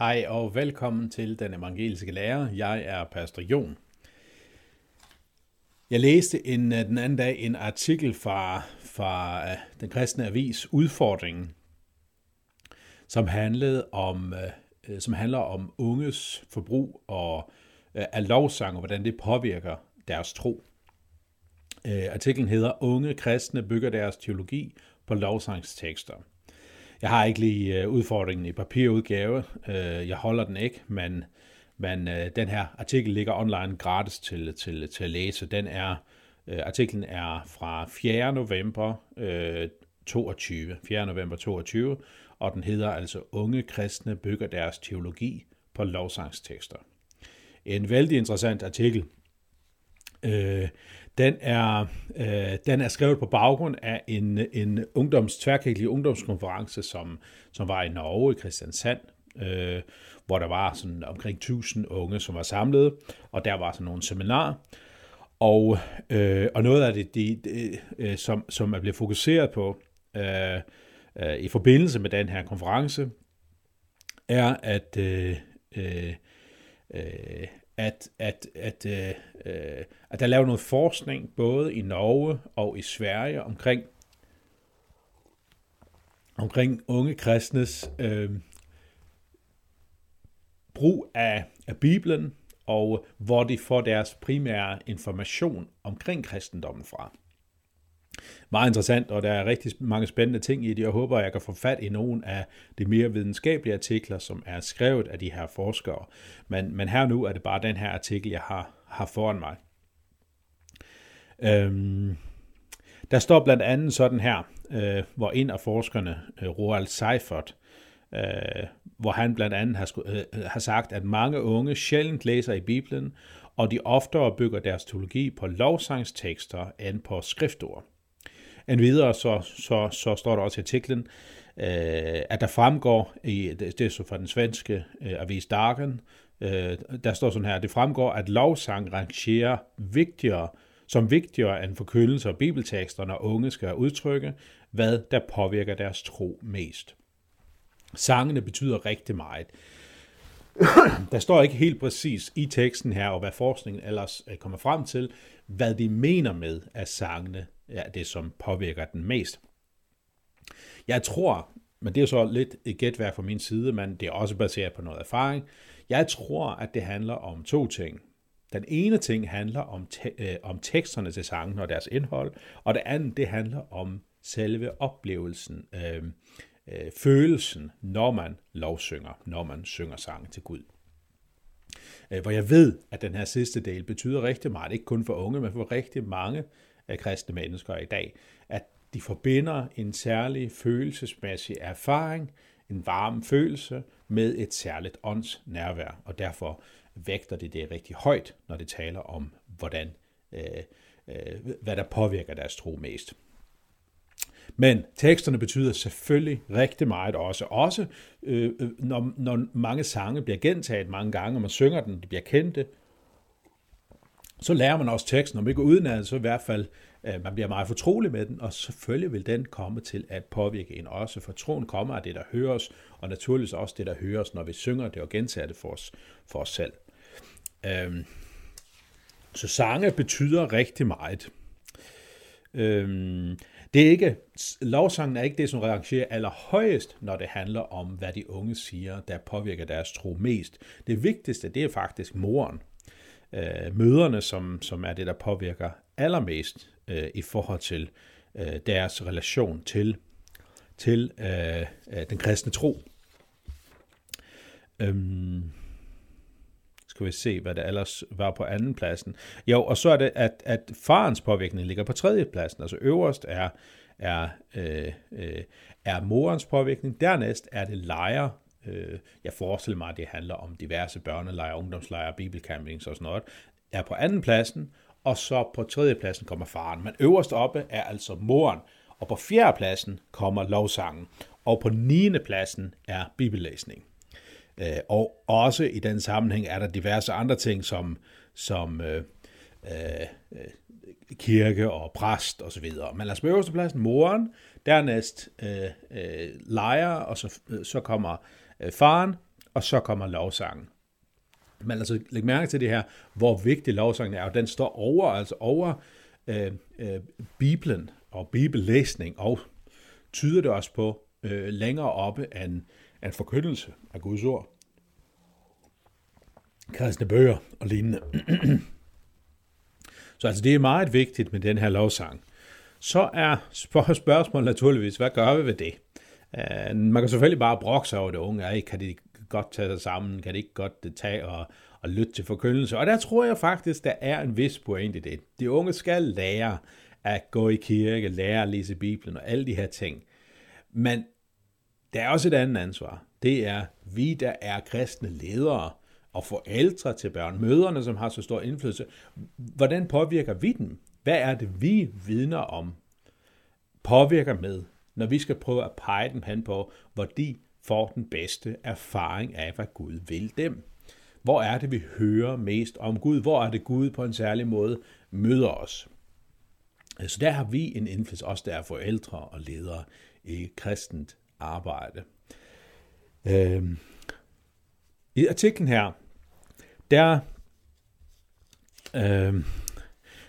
Hej og velkommen til Den Evangeliske Lærer. Jeg er Pastor Jon. Jeg læste en, øh, den anden dag en artikel fra, fra øh, den kristne avis Udfordringen, som handlede om, øh, som handler om unges forbrug og af lovsang og hvordan det påvirker deres tro. Artiklen hedder Unge kristne bygger deres teologi på lovsangstekster. Jeg har ikke lige øh, udfordringen i papirudgave. Øh, jeg holder den ikke, men, men øh, den her artikel ligger online gratis til, til, til at læse. Den er, artiklen er fra 4. november 22. 4. november 22, og den hedder altså Unge kristne bygger deres teologi på lovsangstekster. En vældig interessant artikel. Øh, den er, øh, den er skrevet på baggrund af en, en ungdoms, tværkirkelig ungdomskonference, som, som var i Norge, i Kristiansand, øh, hvor der var sådan omkring 1000 unge, som var samlet, og der var sådan nogle seminarer. Og, øh, og noget af det, de, de, øh, som, som er blevet fokuseret på øh, øh, i forbindelse med den her konference, er, at øh, øh, øh at, at, at, øh, øh, at der er lavet noget forskning både i Norge og i Sverige omkring, omkring unge kristnes øh, brug af, af Bibelen, og hvor de får deres primære information omkring kristendommen fra meget interessant, og der er rigtig mange spændende ting i det. Jeg håber, at jeg kan få fat i nogle af de mere videnskabelige artikler, som er skrevet af de her forskere. Men, men her nu er det bare den her artikel, jeg har, har foran mig. Øhm, der står blandt andet sådan her, øh, hvor en af forskerne, øh, Roald Seifert, øh, hvor han blandt andet har, øh, øh, har sagt, at mange unge sjældent læser i Bibelen, og de oftere bygger deres teologi på lovsangstekster end på skriftord. Endvidere så, så, så står der også i artiklen, øh, at der fremgår, i, det er så fra den svenske øh, avis Dagen, øh, der står sådan her, det fremgår, at lovsang rangerer vigtigere, som vigtigere end forkyndelse og bibeltekster, når unge skal udtrykke, hvad der påvirker deres tro mest. Sangene betyder rigtig meget. Der står ikke helt præcis i teksten her, og hvad forskningen ellers øh, kommer frem til, hvad de mener med, at sangene er det, som påvirker den mest. Jeg tror, men det er så lidt et gætværk fra min side, men det er også baseret på noget erfaring. Jeg tror, at det handler om to ting. Den ene ting handler om, te- øh, om teksterne til sangen og deres indhold, og det andet, det handler om selve oplevelsen, øh, øh, følelsen, når man lovsynger, når man synger sangen til Gud. Øh, hvor jeg ved, at den her sidste del betyder rigtig meget, ikke kun for unge, men for rigtig mange af kristne mennesker i dag, at de forbinder en særlig følelsesmæssig erfaring, en varm følelse, med et særligt åndsnærvær, og derfor vægter det det rigtig højt, når det taler om, hvordan, øh, øh, hvad der påvirker deres tro mest. Men teksterne betyder selvfølgelig rigtig meget også. Også øh, øh, når, når mange sange bliver gentaget mange gange, og man synger den, de bliver kendte, så lærer man også teksten, om ikke udenad, så i hvert fald, øh, man bliver meget fortrolig med den, og selvfølgelig vil den komme til at påvirke en også, for troen kommer af det, der høres, og naturligvis også det, der høres, når vi synger det og gentager det for os, for os selv. Øhm, så sange betyder rigtig meget. Øhm, det er ikke, lovsangen er ikke det, som rangerer allerhøjest, når det handler om, hvad de unge siger, der påvirker deres tro mest. Det vigtigste, det er faktisk moren. Øh, møderne, som, som er det, der påvirker allermest øh, i forhold til øh, deres relation til, til øh, øh den kristne tro. Øhm, skal vi se, hvad der ellers var på anden pladsen. Jo, og så er det, at, at farens påvirkning ligger på tredje pladsen. Altså øverst er, er, øh, øh, er morens påvirkning. Dernæst er det lejer. Øh, jeg forestiller mig, at det handler om diverse børnelejre, ungdomslejre, bibelcampings og sådan noget. Er på anden pladsen, og så på tredje pladsen kommer faren. Men øverst oppe er altså moren, og på fjerde pladsen kommer lovsangen, og på niende pladsen er bibellæsning. Øh, og også i den sammenhæng er der diverse andre ting, som, som øh, øh, øh kirke og præst osv. Men lad os på øverste pladsen moren, dernæst øh, øh, lejer, og så, øh, så kommer Øh, faren, og så kommer lovsangen. Men altså, læg mærke til det her, hvor vigtig lovsangen er, og den står over, altså over øh, øh, Bibelen og bibellæsning, og tyder det også på øh, længere oppe end, end forkyndelse af Guds ord. Kristne bøger og lignende. Så altså, det er meget vigtigt med den her lovsang. Så er spørgsmålet naturligvis, hvad gør vi ved det? Uh, man kan selvfølgelig bare brokke sig over det unge. Ej, kan de godt tage sig sammen? Kan de ikke godt det tage og, og lytte til forkyndelse? Og der tror jeg faktisk, der er en vis point i det. De unge skal lære at gå i kirke, lære at læse Bibelen og alle de her ting. Men der er også et andet ansvar. Det er vi, der er kristne ledere og forældre til børn, møderne, som har så stor indflydelse. Hvordan påvirker vi dem? Hvad er det, vi vidner om, påvirker med, når vi skal prøve at pege dem hen på, hvor de får den bedste erfaring af, hvad Gud vil dem? Hvor er det, vi hører mest om Gud? Hvor er det, Gud på en særlig måde møder os? Så der har vi en indflydelse, også der er forældre og ledere i kristent arbejde. Øhm. I artiklen her, der, øhm,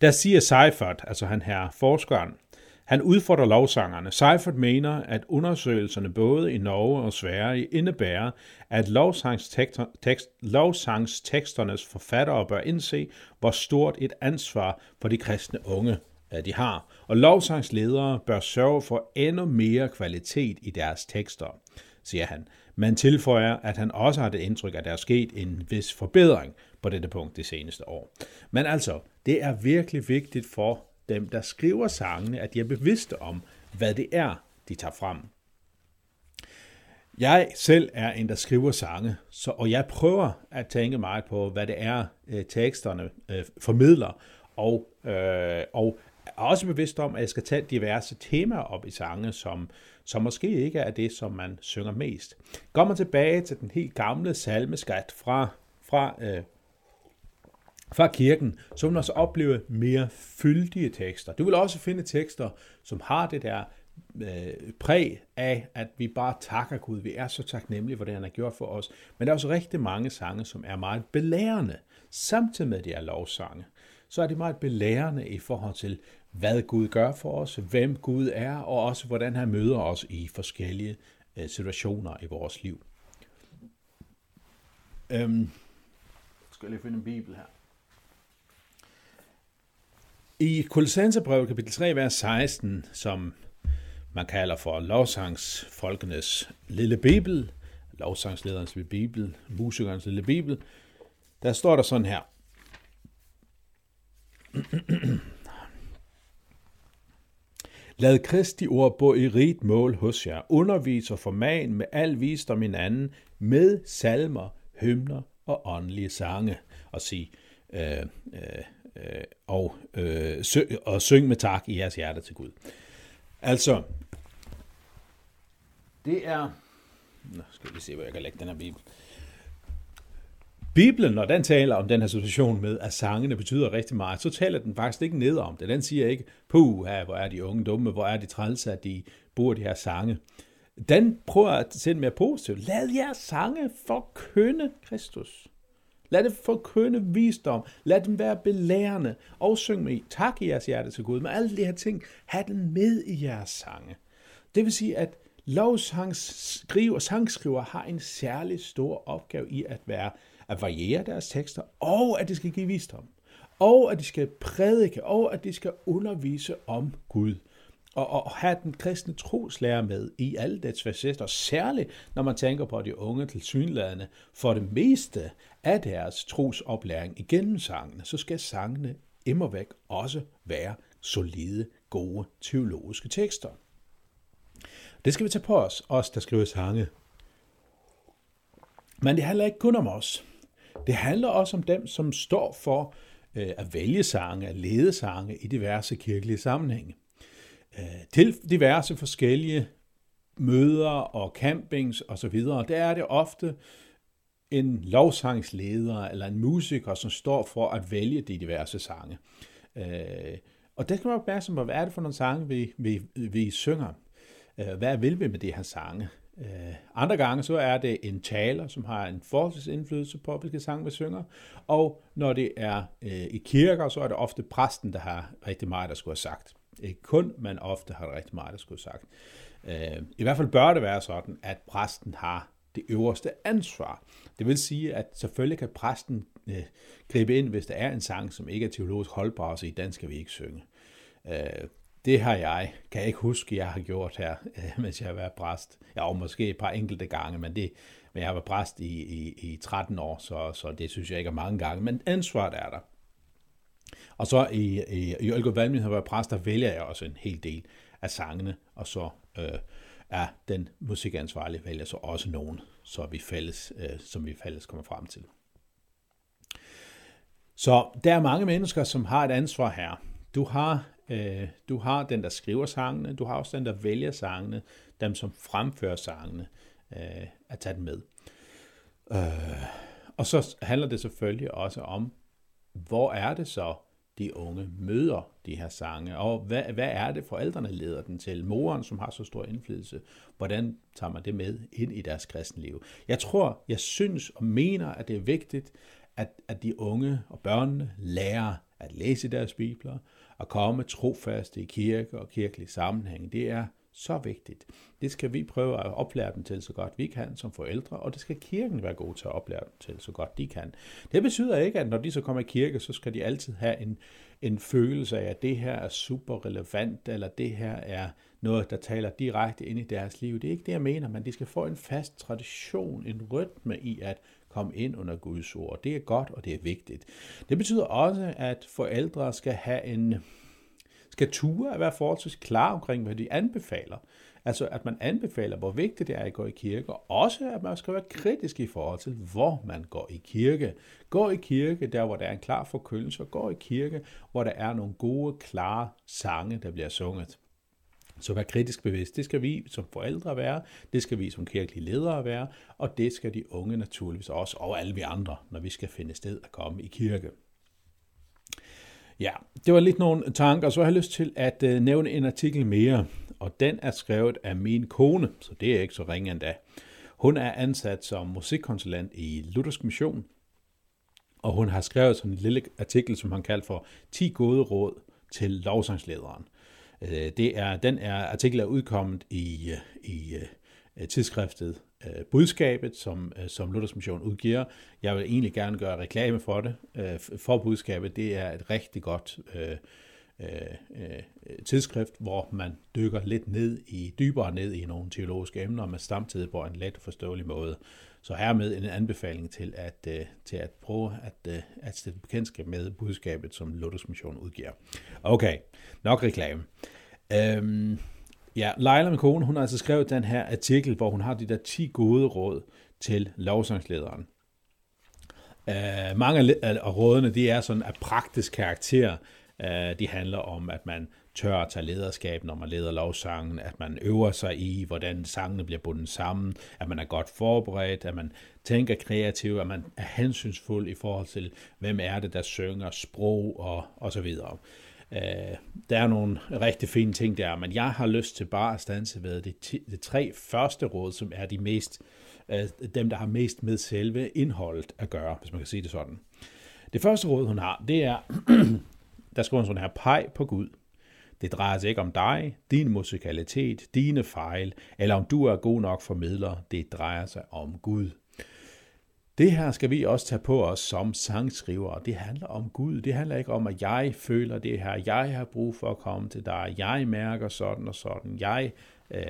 der siger Seifert, altså han her forskeren, han udfordrer lovsangerne. Seifert mener, at undersøgelserne både i Norge og Sverige indebærer, at lovsangsteksternes forfattere bør indse, hvor stort et ansvar for de kristne unge de har. Og lovsangsledere bør sørge for endnu mere kvalitet i deres tekster, siger han. Man tilføjer, at han også har det indtryk, at der er sket en vis forbedring på dette punkt det seneste år. Men altså, det er virkelig vigtigt for dem, der skriver sangene, at de er bevidste om, hvad det er, de tager frem. Jeg selv er en, der skriver sange, så, og jeg prøver at tænke meget på, hvad det er, øh, teksterne øh, formidler, og, øh, og er også bevidst om, at jeg skal tage diverse temaer op i sange, som, som måske ikke er det, som man synger mest. Går man tilbage til den helt gamle salmeskat fra, fra øh, fra kirken, så vil man også opleve mere fyldige tekster. Du vil også finde tekster, som har det der øh, præg af, at vi bare takker Gud. Vi er så taknemmelige for det, han har gjort for os. Men der er også rigtig mange sange, som er meget belærende. Samtidig med de er lovsange, så er de meget belærende i forhold til, hvad Gud gør for os, hvem Gud er, og også hvordan han møder os i forskellige øh, situationer i vores liv. Øhm, skal jeg lige finde en bibel her. I Kolossenserbrevet kapitel 3, vers 16, som man kalder for lovsangsfolkenes lille bibel, lovsangslederens lille bibel, musikernes lille bibel, der står der sådan her. Lad Kristi ord bo i rigt mål hos jer. Undervis og forman med al visdom hinanden, med salmer, hymner og åndelige sange. Og sig, øh, øh, øh, og, øh, sø, og syng med tak i jeres hjerte til Gud. Altså, det er... Nå, skal vi se, hvor jeg kan lægge den her bibel. Bibelen, når den taler om den her situation med, at sangene betyder rigtig meget, så taler den faktisk ikke ned om det. Den siger ikke, puh, hvor er de unge dumme, hvor er de trælse, at de bruger de her sange. Den prøver at sende mere positivt. Lad jeres sange forkynde Kristus. Lad det forkynde visdom. Lad dem være belærende. Og syng med tak i jeres hjerte til Gud. Med alle de her ting, have den med i jeres sange. Det vil sige, at lovsangsskriver og sangskriver har en særlig stor opgave i at være at variere deres tekster, og at de skal give visdom, og at de skal prædike, og at de skal undervise om Gud og, og have den kristne troslærer med i alle dets facetter, særligt når man tænker på de unge til synlædende, for det meste af deres trosoplæring igennem sangene, så skal sangene immer væk også være solide, gode teologiske tekster. Det skal vi tage på os, os der skriver sange. Men det handler ikke kun om os. Det handler også om dem, som står for øh, at vælge sange, at lede sange i diverse kirkelige sammenhænge. Øh, til diverse forskellige møder og campings osv., der er det ofte en lovsangsleder eller en musiker, som står for at vælge de diverse sange. Øh, og der skal man være opmærksom på, hvad er det for nogle sange, vi, vi, vi synger? Øh, hvad vil vi med de her sange? Øh, andre gange så er det en taler, som har en indflydelse på, hvilke sange vi synger. Og når det er øh, i kirker, så er det ofte præsten, der har rigtig meget, der skulle have sagt. Ikke kun, men ofte har det rigtig meget, der skulle sagt. Øh, I hvert fald bør det være sådan, at præsten har det øverste ansvar. Det vil sige, at selvfølgelig kan præsten øh, gribe ind, hvis der er en sang, som ikke er teologisk holdbar, så i den skal vi ikke synge. Øh, det har jeg, kan jeg ikke huske, jeg har gjort her, øh, mens jeg har været præst. Ja, og måske et par enkelte gange, men, det, men jeg har været præst i, i, i 13 år, så, så det synes jeg ikke er mange gange, men ansvaret er der. Og så i, i, i Ølgaard Valgmyndighed, har været præst, der vælger jeg også en hel del af sangene, og så øh, er den musikansvarlige vælger så også nogen, så vi fælles, øh, som vi fælles kommer frem til. Så der er mange mennesker, som har et ansvar her. Du har, øh, du har den, der skriver sangene, du har også den, der vælger sangene, dem, som fremfører sangene, øh, at tage den med. Øh, og så handler det selvfølgelig også om, hvor er det så, de unge møder de her sange, og hvad, hvad er det, forældrene leder den til? Moren, som har så stor indflydelse, hvordan tager man det med ind i deres kristenliv? Jeg tror, jeg synes og mener, at det er vigtigt, at, at de unge og børnene lærer at læse deres bibler, og komme trofaste i kirke og kirkelig sammenhæng. Det er så vigtigt. Det skal vi prøve at oplære dem til så godt vi kan som forældre, og det skal kirken være god til at oplære dem til så godt de kan. Det betyder ikke, at når de så kommer i kirke, så skal de altid have en, en følelse af, at det her er super relevant, eller det her er noget, der taler direkte ind i deres liv. Det er ikke det, jeg mener, men de skal få en fast tradition, en rytme i at komme ind under Guds ord. Det er godt, og det er vigtigt. Det betyder også, at forældre skal have en skal ture at være forholdsvis klar omkring, hvad de anbefaler. Altså, at man anbefaler, hvor vigtigt det er at gå i kirke, og også at man skal være kritisk i forhold til, hvor man går i kirke. Gå i kirke, der hvor der er en klar forkyndelse, og gå i kirke, hvor der er nogle gode, klare sange, der bliver sunget. Så vær kritisk bevidst. Det skal vi som forældre være, det skal vi som kirkelige ledere være, og det skal de unge naturligvis også, og alle vi andre, når vi skal finde sted at komme i kirke. Ja, det var lidt nogle tanker, så har jeg lyst til at øh, nævne en artikel mere, og den er skrevet af min kone, så det er ikke så ringe endda. Hun er ansat som musikkonsulent i Luthersk Mission, og hun har skrevet sådan en lille artikel, som han kalder for 10 gode råd til lovsangslederen. Øh, det er, den er, artikel er udkommet i, øh, i øh, tidsskriftet øh, budskabet, som, øh, som Luthers Mission udgiver. Jeg vil egentlig gerne gøre reklame for det, øh, for budskabet. Det er et rigtig godt øh, øh, øh, tidsskrift, hvor man dykker lidt ned i, dybere ned i nogle teologiske emner, men samtidig på en let forståelig måde. Så hermed en anbefaling til at, øh, til at prøve at, øh, at stille bekendtskab med budskabet, som Luthers Mission udgiver. Okay, nok reklame. Øhm, Ja, Leila, min kone, hun har altså skrevet den her artikel, hvor hun har de der 10 gode råd til lovsangslederen. Uh, mange af rådene, de er sådan af praktisk karakter. Uh, de handler om, at man tør at tage lederskab, når man leder lovsangen, at man øver sig i, hvordan sangene bliver bundet sammen, at man er godt forberedt, at man tænker kreativt, at man er hensynsfuld i forhold til, hvem er det, der synger, sprog og, og så videre. Øh, der er nogle rigtig fine ting der, men jeg har lyst til bare at stanse ved de, de tre første råd, som er de mest, øh, dem, der har mest med selve indholdet at gøre, hvis man kan sige det sådan. Det første råd, hun har, det er, der skriver hun sådan her, peg på Gud. Det drejer sig ikke om dig, din musikalitet, dine fejl, eller om du er god nok formidler. Det drejer sig om Gud. Det her skal vi også tage på os som sangskrivere. Det handler om Gud. Det handler ikke om, at jeg føler det her. Jeg har brug for at komme til dig. Jeg mærker sådan og sådan. Jeg øh,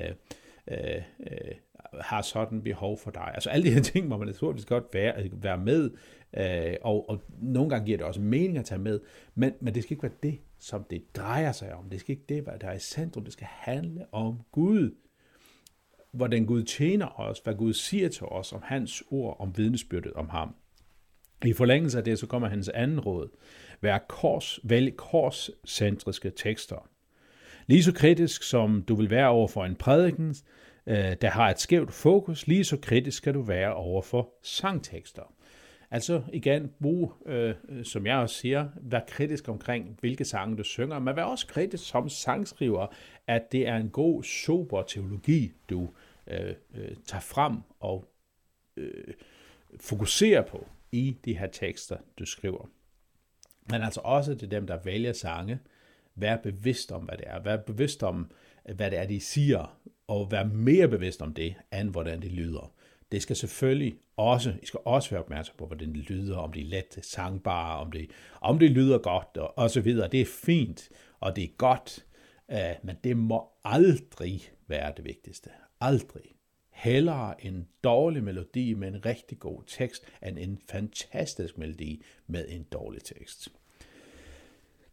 øh, øh, har sådan behov for dig. Altså alle de her ting må man naturligvis godt være, være med, øh, og, og nogle gange giver det også mening at tage med, men, men det skal ikke være det, som det drejer sig om. Det skal ikke det, der er i centrum. Det skal handle om Gud hvordan Gud tjener os, hvad Gud siger til os om hans ord, om vidnesbyrdet om ham. I forlængelse af det, så kommer hans anden råd. Vær kors, vælg korscentriske tekster. Lige så kritisk som du vil være over for en prædiken, øh, der har et skævt fokus, lige så kritisk skal du være over for sangtekster. Altså igen, brug, øh, øh, som jeg også siger, vær kritisk omkring, hvilke sange du synger, men vær også kritisk som sangskriver, at det er en god, sober teologi, du øh, øh, tager frem og øh, fokuserer på i de her tekster, du skriver. Men altså også til dem, der vælger sange, vær bevidst om, hvad det er. Vær bevidst om, hvad det er, de siger, og vær mere bevidst om det, end hvordan det lyder. Det skal selvfølgelig også, I skal også være opmærksom på, hvordan det lyder, om det er let sangbare, om det, om det lyder godt, og, og så videre. Det er fint, og det er godt, øh, men det må aldrig være det vigtigste. Aldrig. Hellere en dårlig melodi med en rigtig god tekst, end en fantastisk melodi med en dårlig tekst.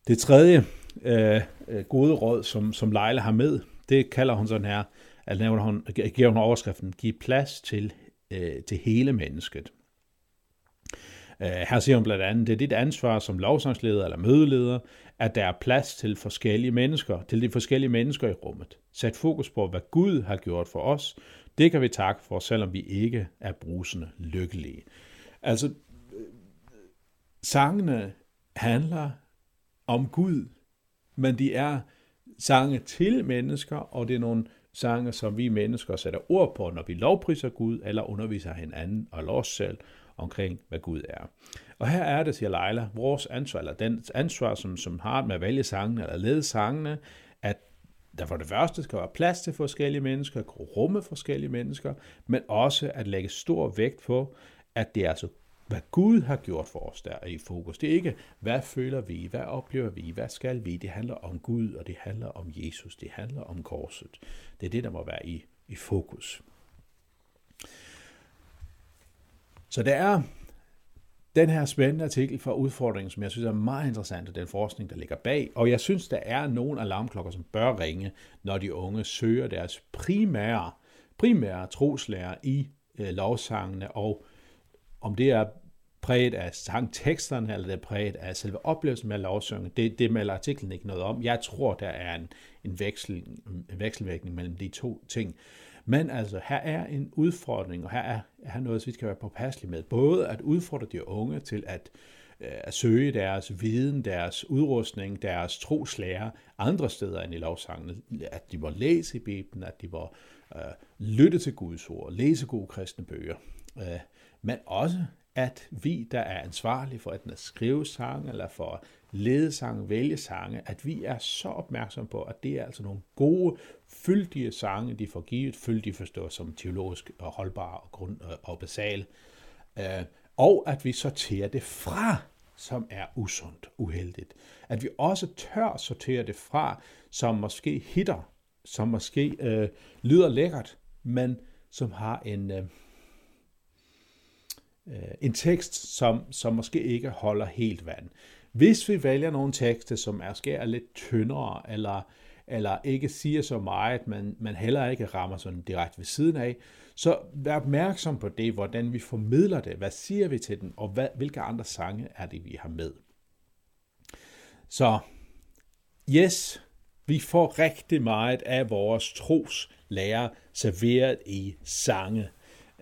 Det tredje øh, øh gode råd, som, som Leila har med, det kalder hun sådan her, at nævner hun, giver hun overskriften, giv plads til, øh, til hele mennesket. Øh, her siger hun blandt andet, det er dit ansvar som lovsangsleder eller mødeleder, at der er plads til forskellige mennesker, til de forskellige mennesker i rummet. Sæt fokus på, hvad Gud har gjort for os. Det kan vi takke for, selvom vi ikke er brusende lykkelige. Altså, sangene handler om Gud, men de er sange til mennesker, og det er nogle sange, som vi mennesker sætter ord på, når vi lovpriser Gud, eller underviser hinanden og os selv omkring, hvad Gud er. Og her er det, siger Leila, vores ansvar, eller den ansvar, som, som har med at vælge sangene, eller lede sangene, at der for det første skal være plads til forskellige mennesker, kunne rumme forskellige mennesker, men også at lægge stor vægt på, at det er altså hvad Gud har gjort for os, der er i fokus. Det er ikke, hvad føler vi, hvad oplever vi, hvad skal vi. Det handler om Gud, og det handler om Jesus, det handler om korset. Det er det, der må være i, i fokus. Så der er den her spændende artikel fra udfordringen, som jeg synes er meget interessant, og den forskning, der ligger bag. Og jeg synes, der er nogle alarmklokker, som bør ringe, når de unge søger deres primære, primære troslærer i øh, lovsangene, og om det er præget af sangteksterne, eller det er præget af selve oplevelsen med lovsynge, det, det melder artiklen ikke noget om. Jeg tror, der er en, en, veksel, en vekselvirkning mellem de to ting. Men altså, her er en udfordring, og her er, her noget, vi skal være påpasselige med. Både at udfordre de unge til at, øh, at søge deres viden, deres udrustning, deres troslære andre steder end i lovsangene. At de må læse i Bibelen, at de må øh, lytte til Guds ord, læse gode kristne bøger. Øh, men også at vi, der er ansvarlige for at skrive sange, eller for at lede sange, vælge sange, at vi er så opmærksom på, at det er altså nogle gode, fyldige sange, de får givet, fyldige forstås som teologisk og holdbare og, grund og basal, øh, og at vi sorterer det fra, som er usundt, uheldigt. At vi også tør sortere det fra, som måske hitter, som måske øh, lyder lækkert, men som har en, øh, Øh, en tekst, som, som måske ikke holder helt vand. Hvis vi vælger nogle tekster, som er skær lidt tyndere, eller, eller ikke siger så meget, men man heller ikke rammer sådan direkte ved siden af, så vær opmærksom på det, hvordan vi formidler det, hvad siger vi til den, og hvad, hvilke andre sange er det, vi har med. Så yes, vi får rigtig meget af vores tros lærer serveret i sange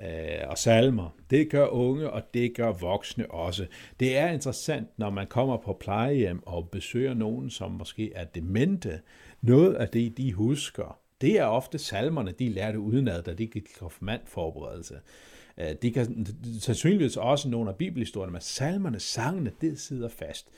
Øh, og salmer. Det gør unge, og det gør voksne også. Det er interessant, når man kommer på plejehjem og besøger nogen, som måske er demente. Noget af det, de husker, det er ofte salmerne, de lærte udenad, da de gik konfirmandforberedelse. Øh, de kan sandsynligvis også nogle af bibelhistorierne, men salmerne, sangene, det sidder fast.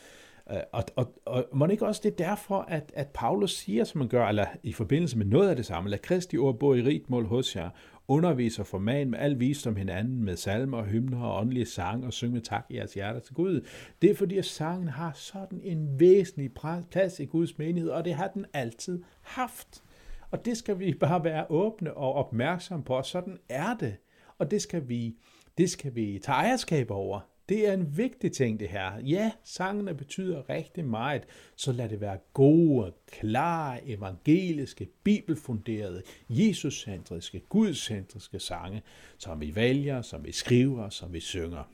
Øh, og, og, og må det ikke også det er derfor, at, at Paulus siger, som man gør, eller i forbindelse med noget af det samme, lad Kristi ord bo i rigt mål hos jer, underviser for man med al visdom hinanden med salmer, hymner og åndelige sang og synge med tak i jeres hjerter til Gud. Det er fordi, at sangen har sådan en væsentlig plads i Guds menighed, og det har den altid haft. Og det skal vi bare være åbne og opmærksomme på, og sådan er det. Og det skal vi, det skal vi tage ejerskab over. Det er en vigtig ting, det her. Ja, sangene betyder rigtig meget, så lad det være gode, klare, evangeliske, bibelfunderede, jesuscentriske, gudscentriske sange, som vi vælger, som vi skriver, som vi synger.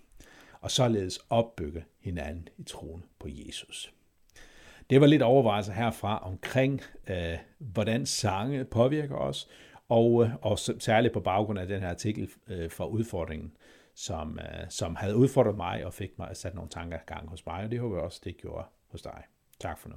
Og således opbygge hinanden i troen på Jesus. Det var lidt overvejelser herfra omkring, øh, hvordan sange påvirker os, og, øh, og særligt på baggrund af den her artikel øh, fra udfordringen som, øh, som havde udfordret mig og fik mig at sætte nogle tanker i gang hos mig, og det håber jeg også, det gjorde hos dig. Tak for nu.